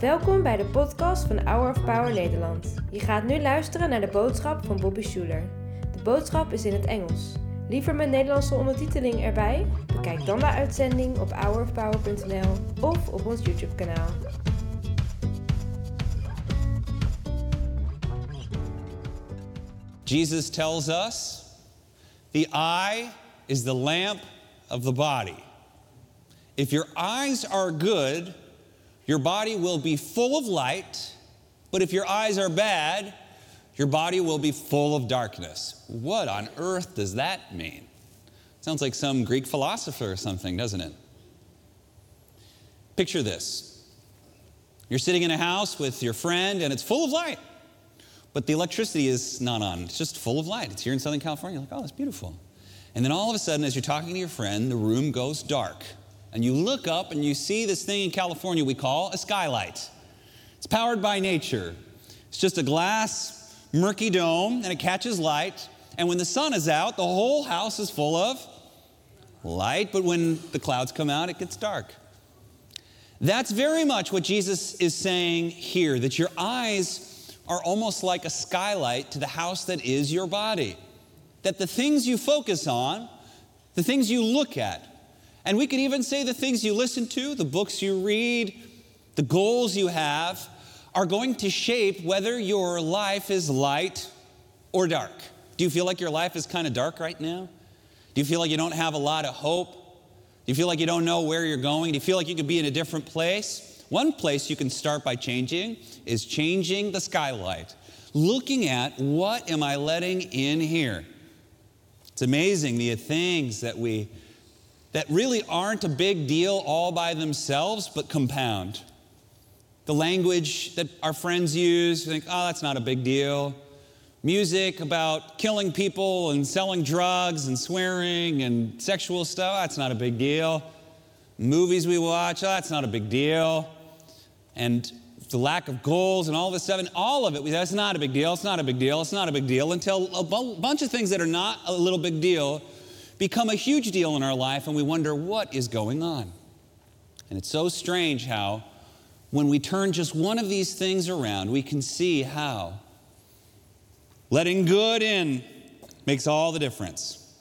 Welkom bij de podcast van Hour of Power Nederland. Je gaat nu luisteren naar de boodschap van Bobby Schuler. De boodschap is in het Engels. Liever met Nederlandse ondertiteling erbij? Bekijk dan de uitzending op hourofpower.nl of op ons YouTube kanaal. Jesus tells us the eye is the lamp of the body. If your eyes are good, your body will be full of light, but if your eyes are bad, your body will be full of darkness. What on earth does that mean? Sounds like some Greek philosopher or something, doesn't it? Picture this you're sitting in a house with your friend, and it's full of light, but the electricity is not on. It's just full of light. It's here in Southern California. You're like, oh, that's beautiful. And then all of a sudden, as you're talking to your friend, the room goes dark. And you look up and you see this thing in California we call a skylight. It's powered by nature. It's just a glass, murky dome, and it catches light. And when the sun is out, the whole house is full of light. But when the clouds come out, it gets dark. That's very much what Jesus is saying here that your eyes are almost like a skylight to the house that is your body. That the things you focus on, the things you look at, and we could even say the things you listen to, the books you read, the goals you have, are going to shape whether your life is light or dark. Do you feel like your life is kind of dark right now? Do you feel like you don't have a lot of hope? Do you feel like you don't know where you're going? Do you feel like you could be in a different place? One place you can start by changing is changing the skylight. Looking at what am I letting in here? It's amazing the things that we that really aren't a big deal all by themselves, but compound. The language that our friends use, think, oh, that's not a big deal. Music about killing people and selling drugs and swearing and sexual stuff, ah, that's not a big deal. Movies we watch, oh, that's not a big deal. And the lack of goals and all this stuff, and all of it, that's not a big deal, it's not a big deal, it's not a big deal, until a bunch of things that are not a little big deal become a huge deal in our life and we wonder what is going on. And it's so strange how, when we turn just one of these things around, we can see how letting good in makes all the difference.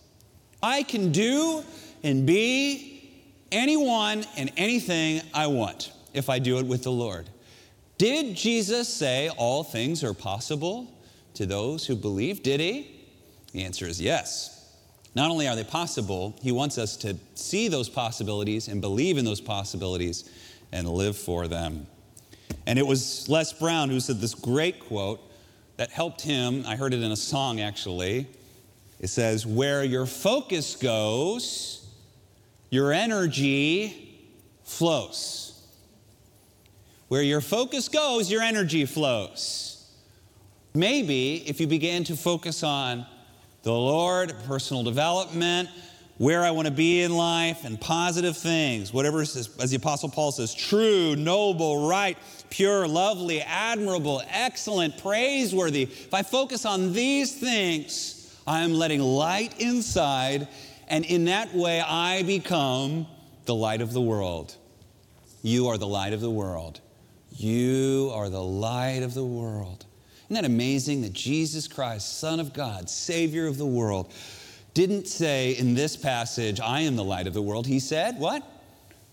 I can do and be anyone and anything I want if I do it with the Lord. Did Jesus say all things are possible to those who believe? Did he? The answer is yes. Not only are they possible, he wants us to see those possibilities and believe in those possibilities and live for them. And it was Les Brown who said this great quote that helped him. I heard it in a song actually. It says, Where your focus goes, your energy flows. Where your focus goes, your energy flows. Maybe if you began to focus on the Lord, personal development, where I want to be in life, and positive things. Whatever, as the Apostle Paul says, true, noble, right, pure, lovely, admirable, excellent, praiseworthy. If I focus on these things, I am letting light inside, and in that way, I become the light of the world. You are the light of the world. You are the light of the world. Isn't that amazing that Jesus Christ, Son of God, Savior of the world, didn't say in this passage, I am the light of the world. He said, What?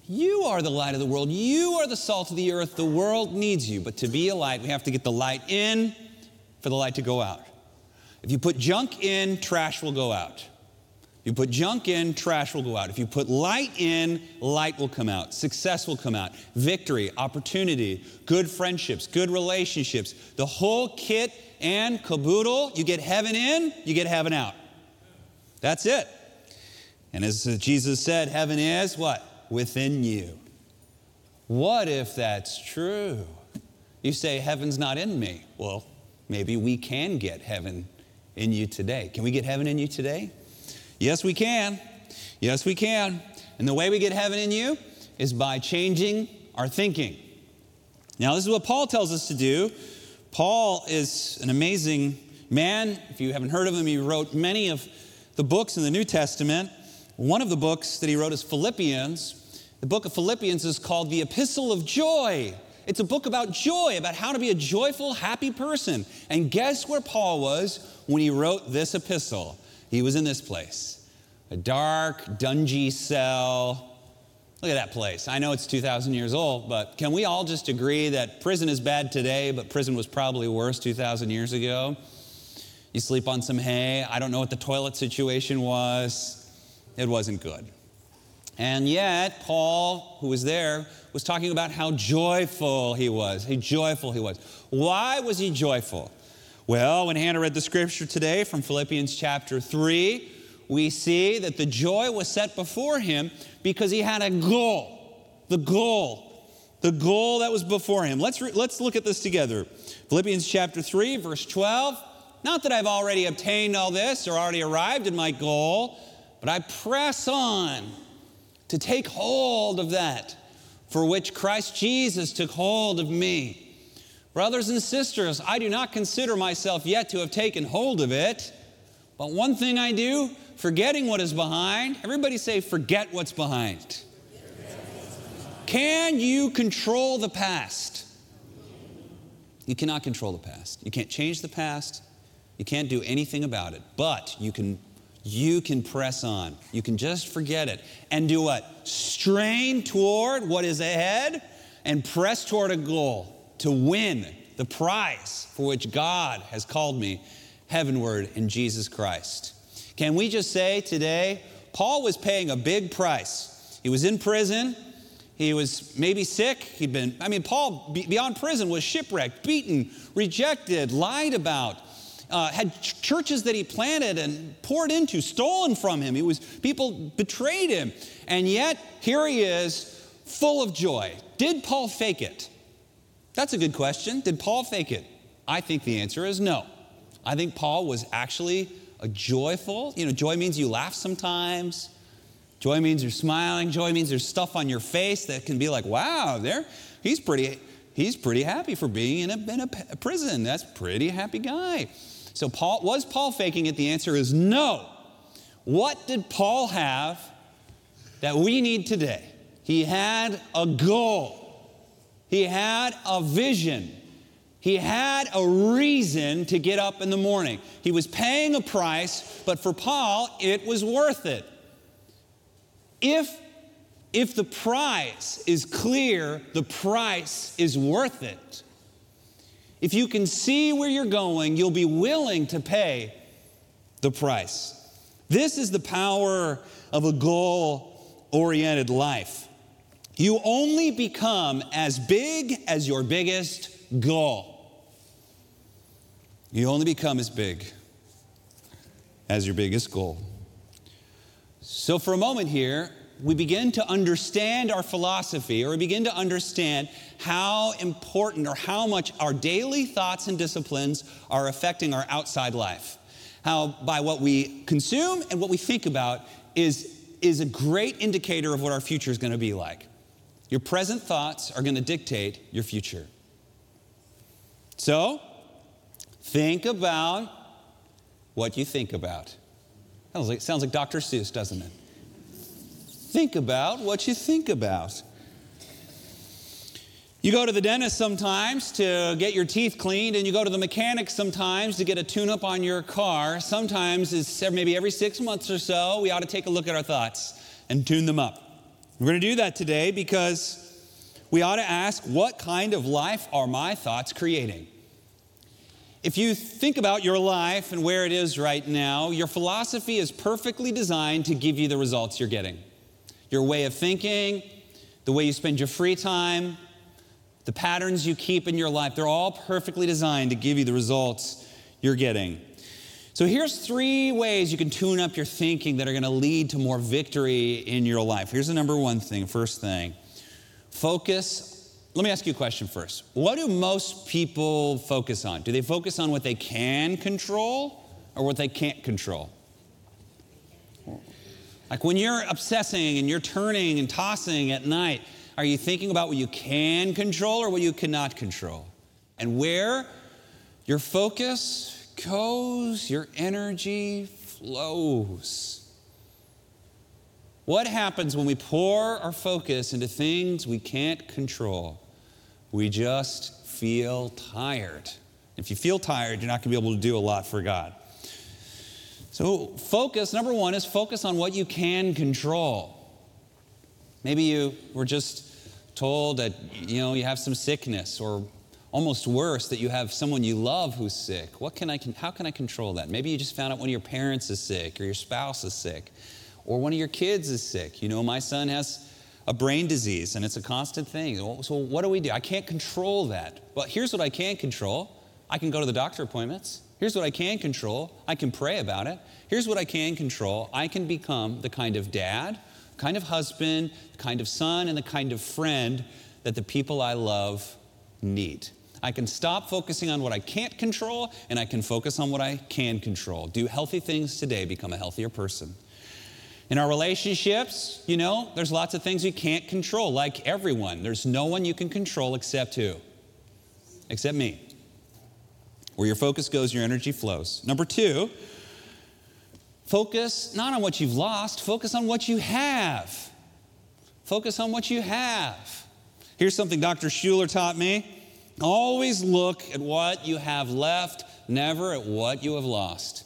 You are the light of the world. You are the salt of the earth. The world needs you. But to be a light, we have to get the light in for the light to go out. If you put junk in, trash will go out. You put junk in, trash will go out. If you put light in, light will come out. Success will come out. Victory, opportunity, good friendships, good relationships, the whole kit and caboodle. You get heaven in, you get heaven out. That's it. And as Jesus said, heaven is what? Within you. What if that's true? You say, heaven's not in me. Well, maybe we can get heaven in you today. Can we get heaven in you today? Yes, we can. Yes, we can. And the way we get heaven in you is by changing our thinking. Now, this is what Paul tells us to do. Paul is an amazing man. If you haven't heard of him, he wrote many of the books in the New Testament. One of the books that he wrote is Philippians. The book of Philippians is called the Epistle of Joy. It's a book about joy, about how to be a joyful, happy person. And guess where Paul was when he wrote this epistle? He was in this place a dark, dungy cell. Look at that place. I know it's 2,000 years old, but can we all just agree that prison is bad today, but prison was probably worse 2,000 years ago? You sleep on some hay. I don't know what the toilet situation was. It wasn't good. And yet, Paul, who was there, was talking about how joyful he was, how joyful he was. Why was he joyful? Well, when Hannah read the scripture today from Philippians chapter 3, we see that the joy was set before him because he had a goal. The goal. The goal that was before him. Let's, re- let's look at this together. Philippians chapter 3, verse 12. Not that I've already obtained all this or already arrived at my goal, but I press on to take hold of that for which Christ Jesus took hold of me. Brothers and sisters, I do not consider myself yet to have taken hold of it, but one thing I do, forgetting what is behind, everybody say, forget what's behind. Can you control the past? You cannot control the past. You can't change the past. You can't do anything about it. But you can you can press on. You can just forget it and do what? Strain toward what is ahead and press toward a goal to win the prize for which God has called me heavenward in Jesus Christ. Can we just say today, Paul was paying a big price. He was in prison. He was maybe sick. He'd been, I mean, Paul, beyond prison, was shipwrecked, beaten, rejected, lied about uh, had ch- churches that he planted and poured into stolen from him. He was people betrayed him, and yet here he is, full of joy. Did Paul fake it? That's a good question. Did Paul fake it? I think the answer is no. I think Paul was actually a joyful. You know, joy means you laugh sometimes. Joy means you're smiling. Joy means there's stuff on your face that can be like, wow, there, he's pretty, he's pretty happy for being in a, in a prison. That's pretty happy guy. So, Paul, was Paul faking it? The answer is no. What did Paul have that we need today? He had a goal, he had a vision, he had a reason to get up in the morning. He was paying a price, but for Paul, it was worth it. If if the price is clear, the price is worth it. If you can see where you're going, you'll be willing to pay the price. This is the power of a goal oriented life. You only become as big as your biggest goal. You only become as big as your biggest goal. So, for a moment here, we begin to understand our philosophy or we begin to understand how important or how much our daily thoughts and disciplines are affecting our outside life. How by what we consume and what we think about is, is a great indicator of what our future is going to be like. Your present thoughts are going to dictate your future. So, think about what you think about. Sounds like, sounds like Dr. Seuss, doesn't it? Think about what you think about. You go to the dentist sometimes to get your teeth cleaned, and you go to the mechanic sometimes to get a tune up on your car. Sometimes it's maybe every six months or so, we ought to take a look at our thoughts and tune them up. We're going to do that today because we ought to ask what kind of life are my thoughts creating? If you think about your life and where it is right now, your philosophy is perfectly designed to give you the results you're getting your way of thinking, the way you spend your free time, the patterns you keep in your life, they're all perfectly designed to give you the results you're getting. So here's three ways you can tune up your thinking that are going to lead to more victory in your life. Here's the number one thing, first thing. Focus. Let me ask you a question first. What do most people focus on? Do they focus on what they can control or what they can't control? Like when you're obsessing and you're turning and tossing at night, are you thinking about what you can control or what you cannot control? And where your focus goes, your energy flows. What happens when we pour our focus into things we can't control? We just feel tired. If you feel tired, you're not going to be able to do a lot for God. So, focus, number one, is focus on what you can control. Maybe you were just told that, you know, you have some sickness or almost worse that you have someone you love who's sick. What can I, how can I control that? Maybe you just found out one of your parents is sick or your spouse is sick or one of your kids is sick. You know, my son has a brain disease and it's a constant thing. So what do we do? I can't control that. But here's what I can control. I can go to the doctor appointments. Here's what I can control I can pray about it. Here's what I can control I can become the kind of dad, kind of husband, kind of son, and the kind of friend that the people I love need. I can stop focusing on what I can't control and I can focus on what I can control. Do healthy things today, become a healthier person. In our relationships, you know, there's lots of things you can't control, like everyone. There's no one you can control except who? Except me. Where your focus goes, your energy flows. Number two, focus not on what you've lost, focus on what you have. Focus on what you have. Here's something Dr. Schuller taught me always look at what you have left, never at what you have lost.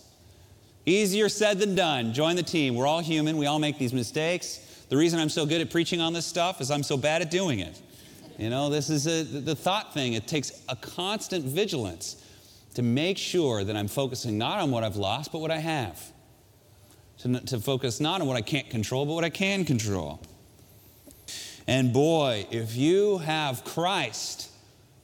Easier said than done. Join the team. We're all human, we all make these mistakes. The reason I'm so good at preaching on this stuff is I'm so bad at doing it. You know, this is a, the thought thing. It takes a constant vigilance to make sure that I'm focusing not on what I've lost, but what I have. To, to focus not on what I can't control, but what I can control. And boy, if you have Christ,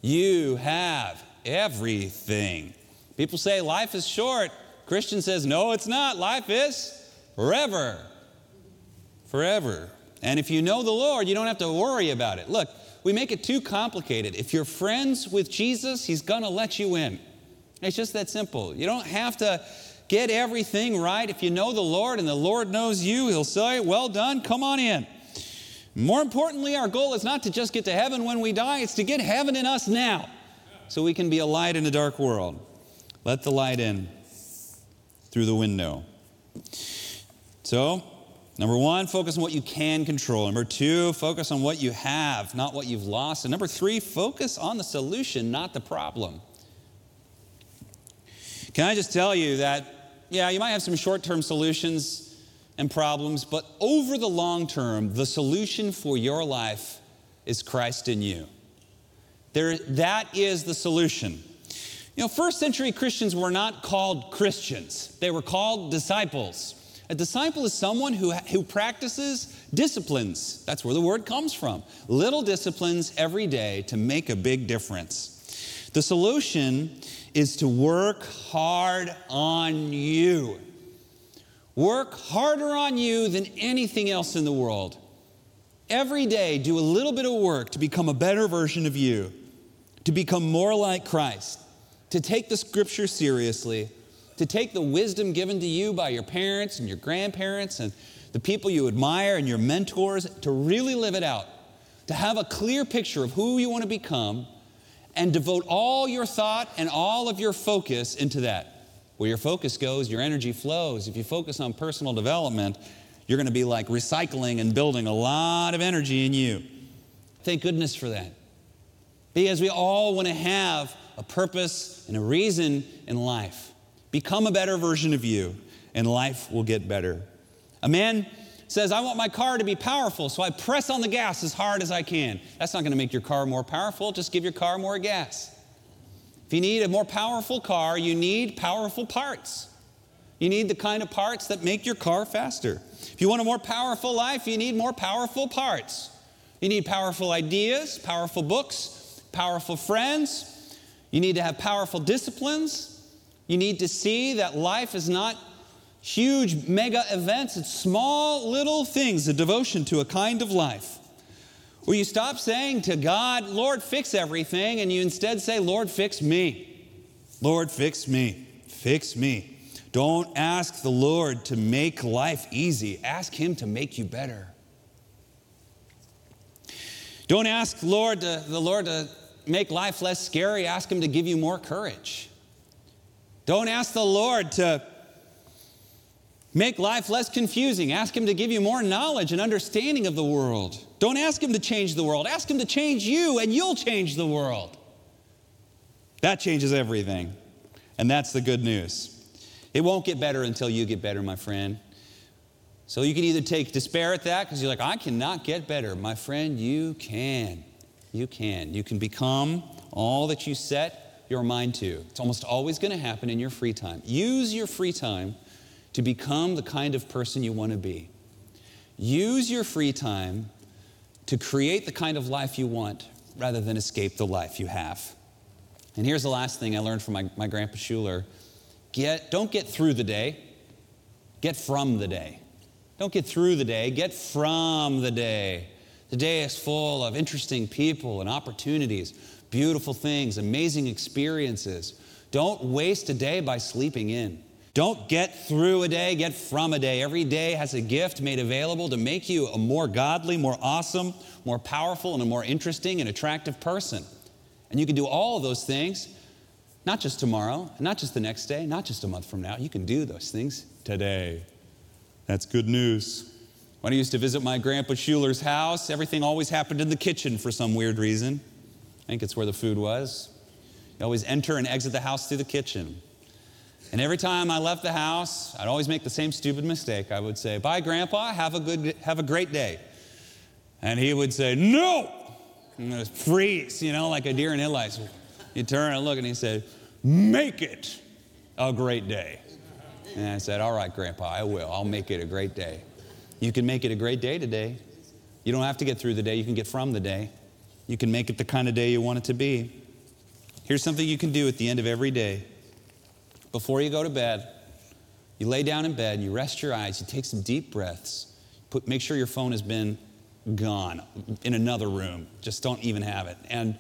you have everything. People say life is short. Christian says, no, it's not. Life is forever. Forever. And if you know the Lord, you don't have to worry about it. Look, we make it too complicated. If you're friends with Jesus, He's going to let you in. It's just that simple. You don't have to get everything right. If you know the Lord and the Lord knows you, He'll say, Well done, come on in. More importantly, our goal is not to just get to heaven when we die, it's to get heaven in us now so we can be a light in a dark world. Let the light in through the window. So, number one, focus on what you can control. Number two, focus on what you have, not what you've lost. And number three, focus on the solution, not the problem. Can I just tell you that, yeah, you might have some short term solutions and problems, but over the long term, the solution for your life is Christ in you. There, that is the solution. You know, first century Christians were not called Christians, they were called disciples. A disciple is someone who, who practices disciplines. That's where the word comes from. Little disciplines every day to make a big difference. The solution is to work hard on you. Work harder on you than anything else in the world. Every day, do a little bit of work to become a better version of you, to become more like Christ, to take the scripture seriously, to take the wisdom given to you by your parents and your grandparents and the people you admire and your mentors, to really live it out, to have a clear picture of who you want to become and devote all your thought and all of your focus into that. Where your focus goes, your energy flows. If you focus on personal development, you're going to be like recycling and building a lot of energy in you. Thank goodness for that. Because we all want to have a purpose and a reason in life. Become a better version of you, and life will get better. A man says, I want my car to be powerful, so I press on the gas as hard as I can. That's not going to make your car more powerful, just give your car more gas. You need a more powerful car, you need powerful parts. You need the kind of parts that make your car faster. If you want a more powerful life, you need more powerful parts. You need powerful ideas, powerful books, powerful friends. You need to have powerful disciplines. You need to see that life is not huge mega events, it's small little things, a devotion to a kind of life. Where you stop saying to God, Lord, fix everything, and you instead say, Lord, fix me. Lord, fix me. Fix me. Don't ask the Lord to make life easy, ask Him to make you better. Don't ask Lord to, the Lord to make life less scary, ask Him to give you more courage. Don't ask the Lord to Make life less confusing. Ask Him to give you more knowledge and understanding of the world. Don't ask Him to change the world. Ask Him to change you, and you'll change the world. That changes everything. And that's the good news. It won't get better until you get better, my friend. So you can either take despair at that because you're like, I cannot get better. My friend, you can. You can. You can become all that you set your mind to. It's almost always going to happen in your free time. Use your free time to become the kind of person you want to be. Use your free time to create the kind of life you want rather than escape the life you have. And here's the last thing I learned from my, my grandpa Schuller. Get, don't get through the day, get from the day. Don't get through the day, get from the day. The day is full of interesting people and opportunities, beautiful things, amazing experiences. Don't waste a day by sleeping in. Don't get through a day, get from a day. Every day has a gift made available to make you a more godly, more awesome, more powerful, and a more interesting and attractive person. And you can do all of those things, not just tomorrow, not just the next day, not just a month from now. You can do those things today. That's good news. When I used to visit my grandpa Schuller's house, everything always happened in the kitchen for some weird reason. I think it's where the food was. You always enter and exit the house through the kitchen. And every time I left the house, I'd always make the same stupid mistake. I would say, Bye, Grandpa, have a, good, have a great day. And he would say, No! And it freeze, you know, like a deer in headlights. You turn and look, and he said, Make it a great day. And I said, All right, Grandpa, I will. I'll make it a great day. You can make it a great day today. You don't have to get through the day, you can get from the day. You can make it the kind of day you want it to be. Here's something you can do at the end of every day. Before you go to bed, you lay down in bed, you rest your eyes, you take some deep breaths, put, make sure your phone has been gone in another room. Just don't even have it. And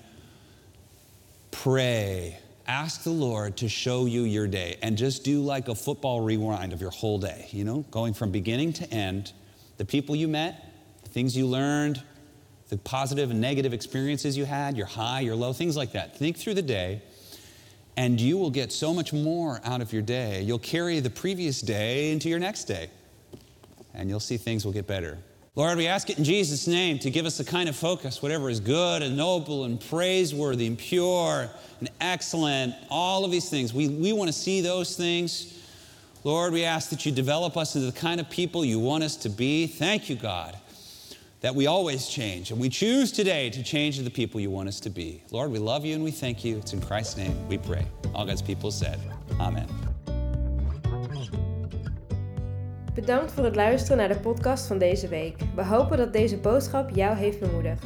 pray ask the Lord to show you your day and just do like a football rewind of your whole day, you know, going from beginning to end, the people you met, the things you learned, the positive and negative experiences you had, your high, your low, things like that. Think through the day, and you will get so much more out of your day. You'll carry the previous day into your next day, and you'll see things will get better. Lord, we ask it in Jesus' name to give us the kind of focus, whatever is good and noble and praiseworthy and pure and excellent, all of these things. We, we want to see those things. Lord, we ask that you develop us into the kind of people you want us to be. Thank you, God, that we always change. And we choose today to change the people you want us to be. Lord, we love you and we thank you. It's in Christ's name we pray. All God's people said, Amen. Bedankt voor het luisteren naar de podcast van deze week. We hopen dat deze boodschap jou heeft bemoedigd.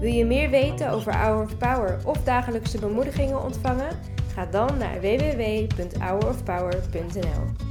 Wil je meer weten over Hour of Power of dagelijkse bemoedigingen ontvangen? Ga dan naar www.hourofpower.nl.